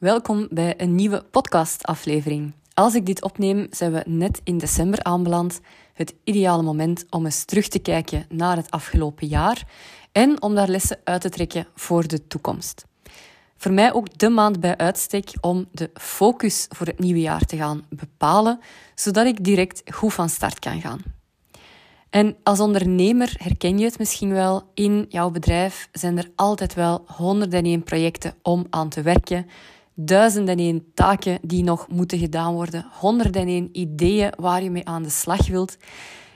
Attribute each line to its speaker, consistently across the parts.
Speaker 1: Welkom bij een nieuwe podcastaflevering. Als ik dit opneem, zijn we net in december aanbeland. Het ideale moment om eens terug te kijken naar het afgelopen jaar en om daar lessen uit te trekken voor de toekomst. Voor mij ook de maand bij uitstek om de focus voor het nieuwe jaar te gaan bepalen, zodat ik direct goed van start kan gaan. En als ondernemer herken je het misschien wel. In jouw bedrijf zijn er altijd wel honderden één projecten om aan te werken. Duizenden één taken die nog moeten gedaan worden. Honderden één ideeën waar je mee aan de slag wilt.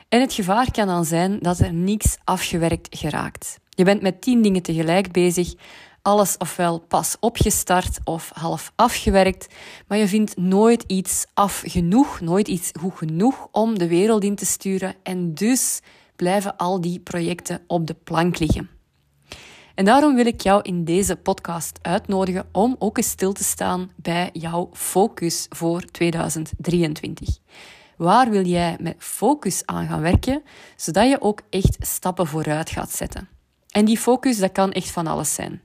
Speaker 1: En het gevaar kan dan zijn dat er niets afgewerkt geraakt. Je bent met tien dingen tegelijk bezig, alles ofwel pas opgestart of half afgewerkt, maar je vindt nooit iets af genoeg, nooit iets goed genoeg om de wereld in te sturen en dus blijven al die projecten op de plank liggen. En daarom wil ik jou in deze podcast uitnodigen om ook eens stil te staan bij jouw focus voor 2023. Waar wil jij met focus aan gaan werken, zodat je ook echt stappen vooruit gaat zetten? En die focus, dat kan echt van alles zijn.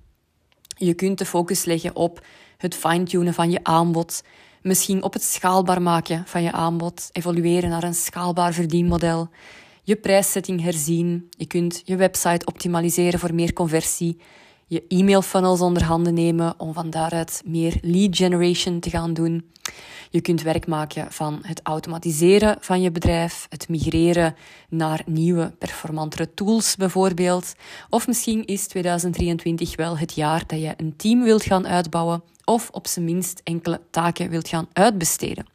Speaker 1: Je kunt de focus leggen op het fine-tunen van je aanbod, misschien op het schaalbaar maken van je aanbod, evolueren naar een schaalbaar verdienmodel, je prijszetting herzien, je kunt je website optimaliseren voor meer conversie, je e-mail funnels onder handen nemen om van daaruit meer lead generation te gaan doen. Je kunt werk maken van het automatiseren van je bedrijf, het migreren naar nieuwe, performantere tools bijvoorbeeld. Of misschien is 2023 wel het jaar dat je een team wilt gaan uitbouwen of op zijn minst enkele taken wilt gaan uitbesteden.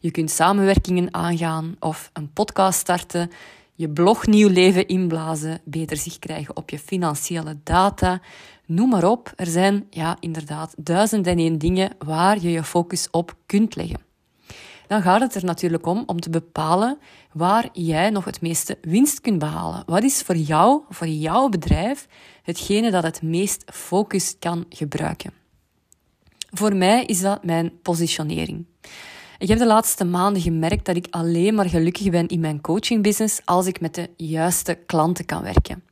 Speaker 1: Je kunt samenwerkingen aangaan of een podcast starten, je blog nieuw leven inblazen, beter zicht krijgen op je financiële data, Noem maar op, er zijn ja, inderdaad duizend en één dingen waar je je focus op kunt leggen. Dan gaat het er natuurlijk om om te bepalen waar jij nog het meeste winst kunt behalen. Wat is voor jou, voor jouw bedrijf, hetgene dat het meest focus kan gebruiken? Voor mij is dat mijn positionering. Ik heb de laatste maanden gemerkt dat ik alleen maar gelukkig ben in mijn coachingbusiness als ik met de juiste klanten kan werken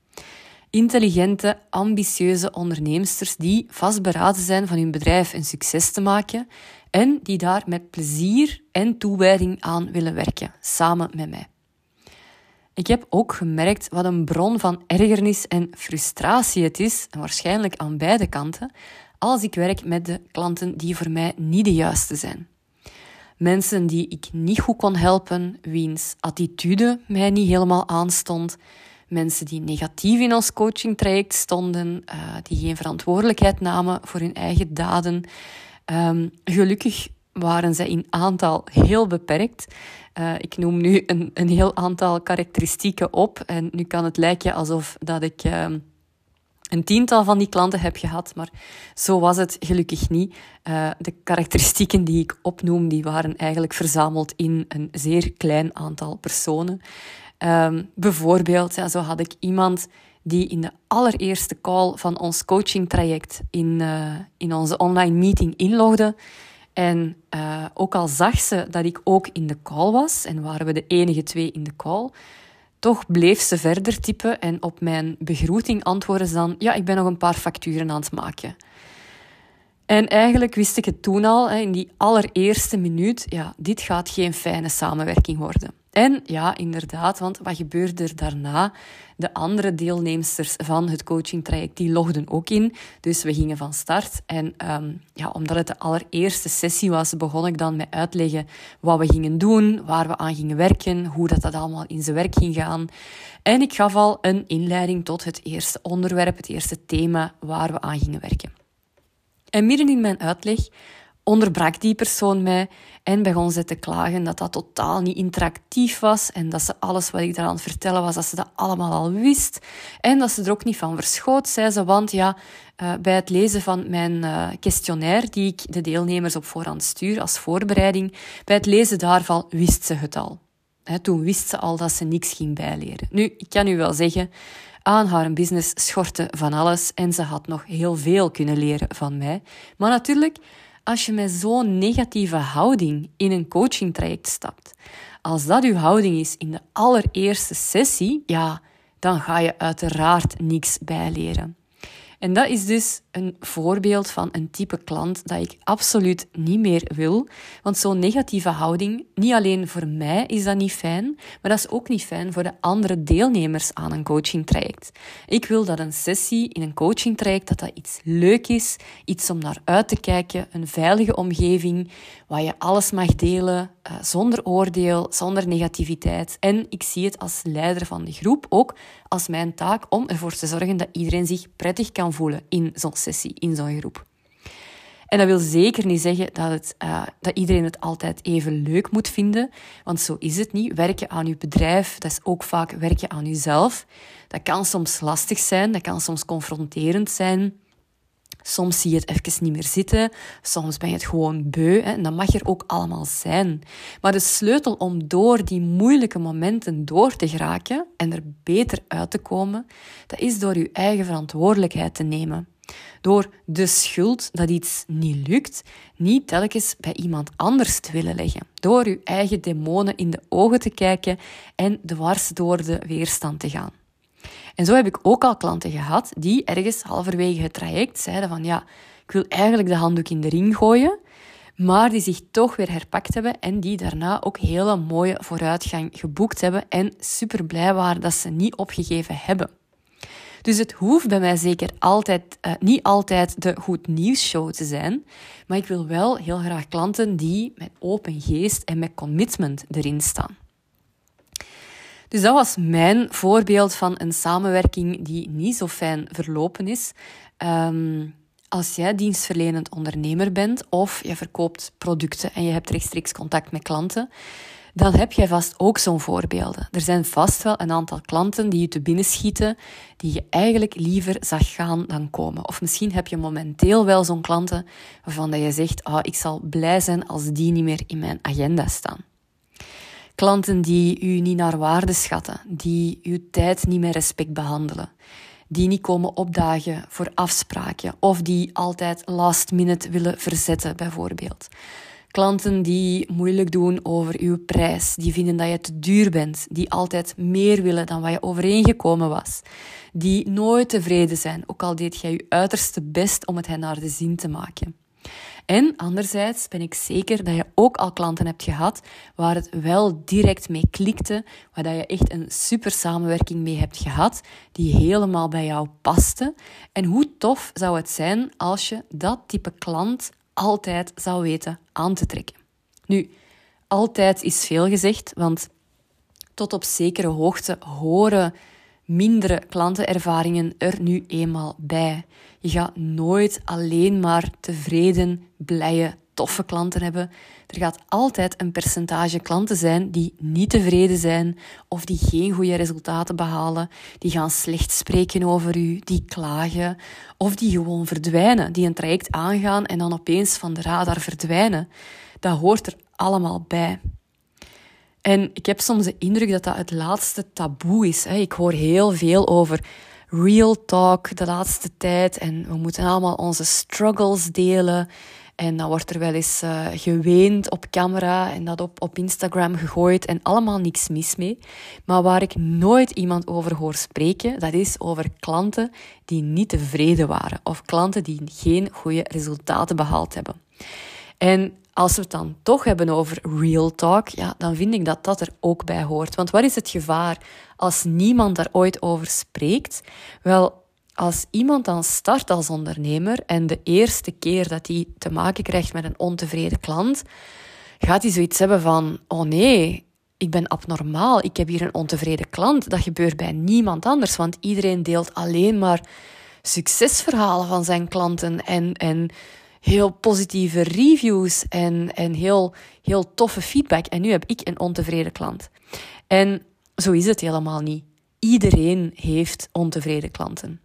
Speaker 1: intelligente, ambitieuze onderneemsters die vastberaden zijn van hun bedrijf een succes te maken en die daar met plezier en toewijding aan willen werken, samen met mij. Ik heb ook gemerkt wat een bron van ergernis en frustratie het is, en waarschijnlijk aan beide kanten, als ik werk met de klanten die voor mij niet de juiste zijn. Mensen die ik niet goed kon helpen, wiens attitude mij niet helemaal aanstond, mensen die negatief in ons coachingtraject stonden, uh, die geen verantwoordelijkheid namen voor hun eigen daden. Um, gelukkig waren zij in aantal heel beperkt. Uh, ik noem nu een, een heel aantal karakteristieken op en nu kan het lijken alsof dat ik uh, een tiental van die klanten heb gehad, maar zo was het gelukkig niet. Uh, de karakteristieken die ik opnoem, die waren eigenlijk verzameld in een zeer klein aantal personen. Um, bijvoorbeeld, ja, zo had ik iemand die in de allereerste call van ons coachingtraject in, uh, in onze online meeting inlogde. En uh, ook al zag ze dat ik ook in de call was en waren we de enige twee in de call, toch bleef ze verder typen en op mijn begroeting antwoordde ze dan: Ja, ik ben nog een paar facturen aan het maken. En eigenlijk wist ik het toen al, in die allereerste minuut, ja, dit gaat geen fijne samenwerking worden. En ja, inderdaad, want wat gebeurde er daarna? De andere deelnemsters van het coachingtraject, die logden ook in. Dus we gingen van start. En um, ja, omdat het de allereerste sessie was, begon ik dan met uitleggen wat we gingen doen, waar we aan gingen werken, hoe dat, dat allemaal in zijn werk ging gaan. En ik gaf al een inleiding tot het eerste onderwerp, het eerste thema waar we aan gingen werken. En midden in mijn uitleg onderbrak die persoon mij en begon ze te klagen dat dat totaal niet interactief was en dat ze alles wat ik daar aan vertellen was, dat ze dat allemaal al wist en dat ze er ook niet van verschoot, zei ze, want ja, uh, bij het lezen van mijn uh, questionnaire die ik de deelnemers op voorhand stuur als voorbereiding, bij het lezen daarvan wist ze het al. Toen wist ze al dat ze niks ging bijleren. Nu, ik kan u wel zeggen, aan haar business schortte van alles en ze had nog heel veel kunnen leren van mij. Maar natuurlijk, als je met zo'n negatieve houding in een coachingtraject stapt, als dat uw houding is in de allereerste sessie, ja, dan ga je uiteraard niks bijleren. En dat is dus een voorbeeld van een type klant dat ik absoluut niet meer wil. Want zo'n negatieve houding, niet alleen voor mij is dat niet fijn, maar dat is ook niet fijn voor de andere deelnemers aan een coachingtraject. Ik wil dat een sessie in een coachingtraject dat dat iets leuk is, iets om naar uit te kijken, een veilige omgeving waar je alles mag delen uh, zonder oordeel, zonder negativiteit. En ik zie het als leider van de groep ook als mijn taak om ervoor te zorgen dat iedereen zich prettig kan voelen in zo'n sessie, in zo'n groep. En dat wil zeker niet zeggen dat, het, uh, dat iedereen het altijd even leuk moet vinden, want zo is het niet. Werken aan je bedrijf, dat is ook vaak werken aan jezelf. Dat kan soms lastig zijn, dat kan soms confronterend zijn. Soms zie je het even niet meer zitten, soms ben je het gewoon beu hè, en dat mag er ook allemaal zijn. Maar de sleutel om door die moeilijke momenten door te geraken en er beter uit te komen, dat is door je eigen verantwoordelijkheid te nemen. Door de schuld dat iets niet lukt, niet telkens bij iemand anders te willen leggen. Door je eigen demonen in de ogen te kijken en dwars door de weerstand te gaan. En zo heb ik ook al klanten gehad die ergens halverwege het traject zeiden van ja, ik wil eigenlijk de handdoek in de ring gooien, maar die zich toch weer herpakt hebben en die daarna ook hele mooie vooruitgang geboekt hebben en super blij waren dat ze niet opgegeven hebben. Dus het hoeft bij mij zeker altijd, uh, niet altijd de goed nieuws show te zijn, maar ik wil wel heel graag klanten die met open geest en met commitment erin staan. Dus dat was mijn voorbeeld van een samenwerking die niet zo fijn verlopen is. Um, als jij dienstverlenend ondernemer bent of je verkoopt producten en je hebt rechtstreeks contact met klanten, dan heb jij vast ook zo'n voorbeelden. Er zijn vast wel een aantal klanten die je te binnen schieten, die je eigenlijk liever zag gaan dan komen. Of misschien heb je momenteel wel zo'n klanten waarvan je zegt, ah, ik zal blij zijn als die niet meer in mijn agenda staan. Klanten die u niet naar waarde schatten, die uw tijd niet met respect behandelen, die niet komen opdagen voor afspraken of die altijd last minute willen verzetten, bijvoorbeeld. Klanten die moeilijk doen over uw prijs, die vinden dat je te duur bent, die altijd meer willen dan wat je overeengekomen was, die nooit tevreden zijn, ook al deed jij je uiterste best om het hen naar de zin te maken. En anderzijds ben ik zeker dat je ook al klanten hebt gehad waar het wel direct mee klikte, waar je echt een super samenwerking mee hebt gehad, die helemaal bij jou paste. En hoe tof zou het zijn als je dat type klant altijd zou weten aan te trekken. Nu, altijd is veel gezegd, want tot op zekere hoogte horen mindere klantenervaringen er nu eenmaal bij. Je gaat nooit alleen maar tevreden, blije, toffe klanten hebben. Er gaat altijd een percentage klanten zijn die niet tevreden zijn of die geen goede resultaten behalen, die gaan slecht spreken over u, die klagen of die gewoon verdwijnen, die een traject aangaan en dan opeens van de radar verdwijnen. Dat hoort er allemaal bij. En ik heb soms de indruk dat dat het laatste taboe is. Ik hoor heel veel over real talk de laatste tijd en we moeten allemaal onze struggles delen. En dan wordt er wel eens uh, geweend op camera en dat op, op Instagram gegooid en allemaal niks mis mee. Maar waar ik nooit iemand over hoor spreken, dat is over klanten die niet tevreden waren of klanten die geen goede resultaten behaald hebben. En als we het dan toch hebben over real talk, ja, dan vind ik dat dat er ook bij hoort. Want wat is het gevaar als niemand daar ooit over spreekt? Wel, als iemand dan start als ondernemer en de eerste keer dat hij te maken krijgt met een ontevreden klant, gaat hij zoiets hebben van: oh nee, ik ben abnormaal, ik heb hier een ontevreden klant. Dat gebeurt bij niemand anders, want iedereen deelt alleen maar succesverhalen van zijn klanten en, en heel positieve reviews en, en heel, heel toffe feedback. En nu heb ik een ontevreden klant. En zo is het helemaal niet. Iedereen heeft ontevreden klanten.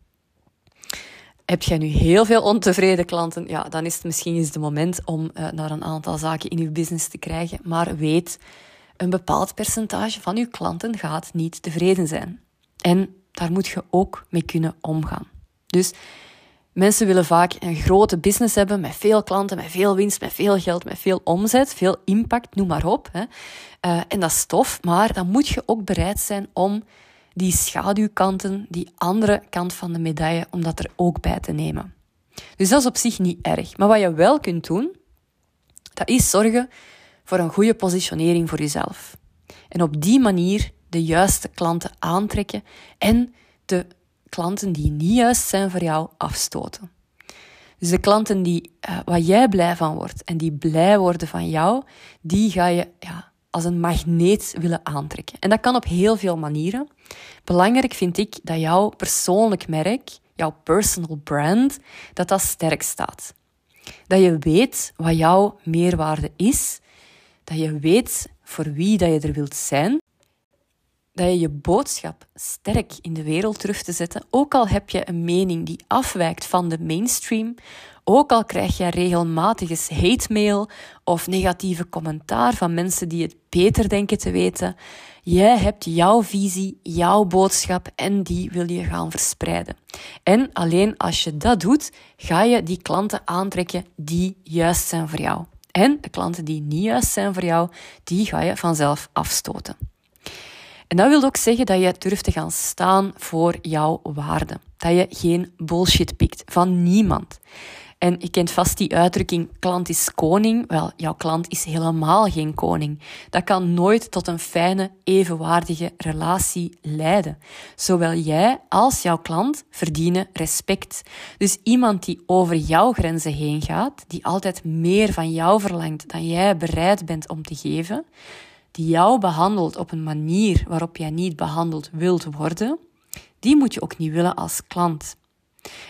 Speaker 1: Heb jij nu heel veel ontevreden klanten? Ja, dan is het misschien eens de moment om uh, naar een aantal zaken in je business te krijgen. Maar weet, een bepaald percentage van je klanten gaat niet tevreden zijn. En daar moet je ook mee kunnen omgaan. Dus Mensen willen vaak een grote business hebben met veel klanten, met veel winst, met veel geld, met veel omzet, veel impact, noem maar op. Hè. Uh, en dat is tof, maar dan moet je ook bereid zijn om die schaduwkanten, die andere kant van de medaille, om dat er ook bij te nemen. Dus dat is op zich niet erg. Maar wat je wel kunt doen, dat is zorgen voor een goede positionering voor jezelf. En op die manier de juiste klanten aantrekken en de klanten die niet juist zijn voor jou afstoten. Dus de klanten die, uh, waar jij blij van wordt en die blij worden van jou, die ga je ja, als een magneet willen aantrekken. En dat kan op heel veel manieren. Belangrijk vind ik dat jouw persoonlijk merk, jouw personal brand, dat dat sterk staat. Dat je weet wat jouw meerwaarde is, dat je weet voor wie dat je er wilt zijn dat je je boodschap sterk in de wereld terug te zetten, ook al heb je een mening die afwijkt van de mainstream, ook al krijg je regelmatig eens hate mail of negatieve commentaar van mensen die het beter denken te weten, jij hebt jouw visie, jouw boodschap en die wil je gaan verspreiden. En alleen als je dat doet, ga je die klanten aantrekken die juist zijn voor jou. En de klanten die niet juist zijn voor jou, die ga je vanzelf afstoten. En dat wil ook zeggen dat je durft te gaan staan voor jouw waarde. Dat je geen bullshit pikt van niemand. En je kent vast die uitdrukking: klant is koning. Wel, jouw klant is helemaal geen koning. Dat kan nooit tot een fijne, evenwaardige relatie leiden. Zowel jij als jouw klant verdienen respect. Dus iemand die over jouw grenzen heen gaat, die altijd meer van jou verlangt dan jij bereid bent om te geven, die jou behandelt op een manier waarop jij niet behandeld wilt worden, die moet je ook niet willen als klant.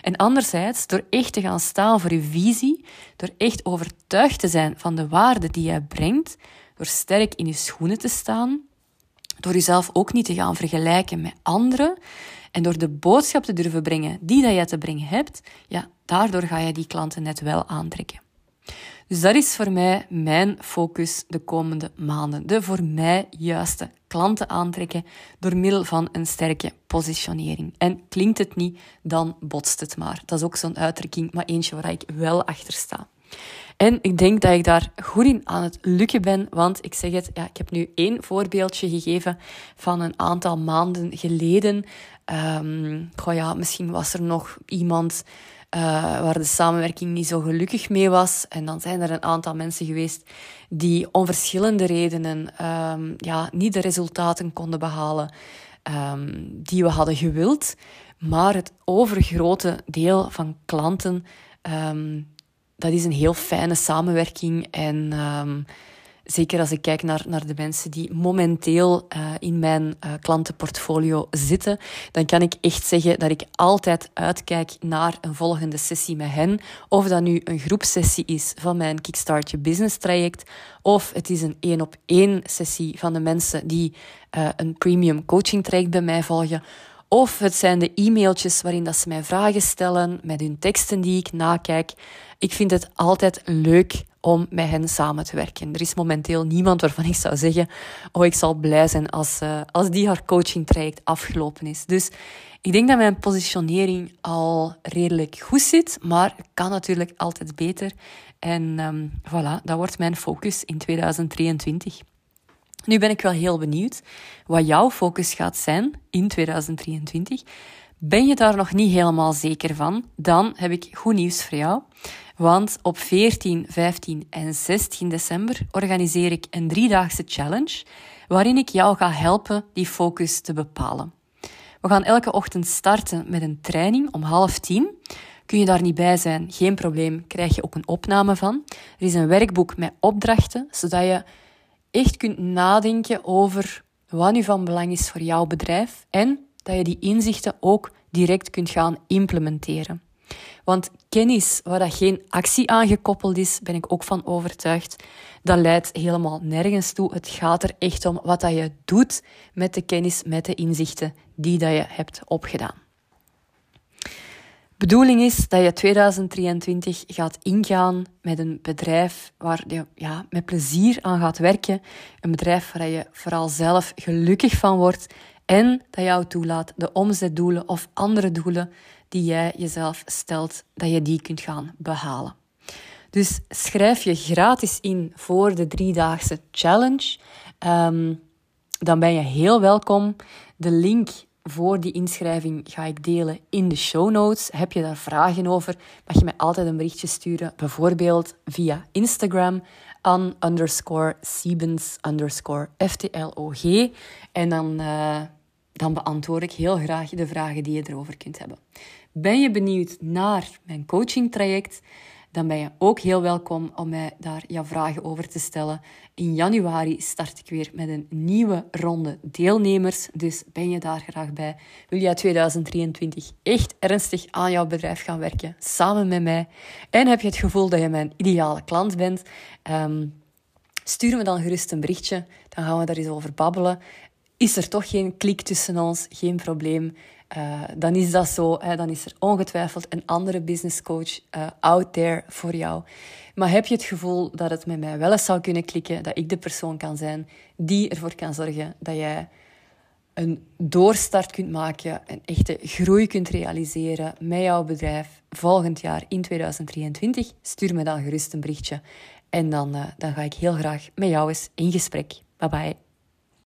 Speaker 1: En anderzijds, door echt te gaan staan voor je visie, door echt overtuigd te zijn van de waarde die jij brengt, door sterk in je schoenen te staan, door jezelf ook niet te gaan vergelijken met anderen en door de boodschap te durven brengen die dat jij te brengen hebt, ja, daardoor ga je die klanten net wel aantrekken. Dus dat is voor mij mijn focus de komende maanden. De voor mij juiste klanten aantrekken door middel van een sterke positionering. En klinkt het niet, dan botst het maar. Dat is ook zo'n uitdrukking, maar eentje waar ik wel achter sta. En ik denk dat ik daar goed in aan het lukken ben, want ik zeg het, ja, ik heb nu één voorbeeldje gegeven van een aantal maanden geleden. Um, goh ja, misschien was er nog iemand uh, waar de samenwerking niet zo gelukkig mee was. En dan zijn er een aantal mensen geweest die om verschillende redenen um, ja, niet de resultaten konden behalen um, die we hadden gewild. Maar het overgrote deel van klanten, um, dat is een heel fijne samenwerking. En Zeker als ik kijk naar, naar de mensen die momenteel uh, in mijn uh, klantenportfolio zitten, dan kan ik echt zeggen dat ik altijd uitkijk naar een volgende sessie met hen. Of dat nu een groepsessie is van mijn Kickstart Your Business traject, of het is een één op één sessie van de mensen die uh, een premium coaching traject bij mij volgen. Of het zijn de e-mailtjes waarin dat ze mij vragen stellen met hun teksten die ik nakijk. Ik vind het altijd leuk om met hen samen te werken. Er is momenteel niemand waarvan ik zou zeggen: Oh, ik zal blij zijn als, uh, als die haar coaching traject afgelopen is. Dus ik denk dat mijn positionering al redelijk goed zit, maar kan natuurlijk altijd beter. En um, voilà, dat wordt mijn focus in 2023. Nu ben ik wel heel benieuwd wat jouw focus gaat zijn in 2023. Ben je daar nog niet helemaal zeker van? Dan heb ik goed nieuws voor jou. Want op 14, 15 en 16 december organiseer ik een driedaagse challenge waarin ik jou ga helpen die focus te bepalen. We gaan elke ochtend starten met een training om half tien. Kun je daar niet bij zijn, geen probleem, krijg je ook een opname van. Er is een werkboek met opdrachten, zodat je echt kunt nadenken over wat nu van belang is voor jouw bedrijf en dat je die inzichten ook direct kunt gaan implementeren. Want kennis waar dat geen actie aan gekoppeld is, ben ik ook van overtuigd, dat leidt helemaal nergens toe. Het gaat er echt om wat dat je doet met de kennis, met de inzichten die dat je hebt opgedaan. Bedoeling is dat je 2023 gaat ingaan met een bedrijf waar je ja, met plezier aan gaat werken. Een bedrijf waar je vooral zelf gelukkig van wordt en dat jou toelaat de omzetdoelen of andere doelen die jij jezelf stelt, dat je die kunt gaan behalen. Dus schrijf je gratis in voor de driedaagse challenge. Um, dan ben je heel welkom. De link voor die inschrijving ga ik delen in de show notes. Heb je daar vragen over, mag je mij altijd een berichtje sturen. Bijvoorbeeld via Instagram aan underscore Siebens underscore FTLOG. En dan, uh, dan beantwoord ik heel graag de vragen die je erover kunt hebben. Ben je benieuwd naar mijn coaching traject? dan ben je ook heel welkom om mij daar jouw vragen over te stellen. In januari start ik weer met een nieuwe ronde deelnemers, dus ben je daar graag bij? Wil je 2023 echt ernstig aan jouw bedrijf gaan werken, samen met mij? En heb je het gevoel dat je mijn ideale klant bent? Um, stuur me dan gerust een berichtje, dan gaan we daar eens over babbelen. Is er toch geen klik tussen ons? Geen probleem. Uh, dan is dat zo. Hè, dan is er ongetwijfeld een andere business coach uh, out there voor jou. Maar heb je het gevoel dat het met mij wel eens zou kunnen klikken, dat ik de persoon kan zijn die ervoor kan zorgen dat jij een doorstart kunt maken, een echte groei kunt realiseren met jouw bedrijf volgend jaar in 2023, stuur me dan gerust een berichtje. En dan, uh, dan ga ik heel graag met jou eens in gesprek. Bye bye.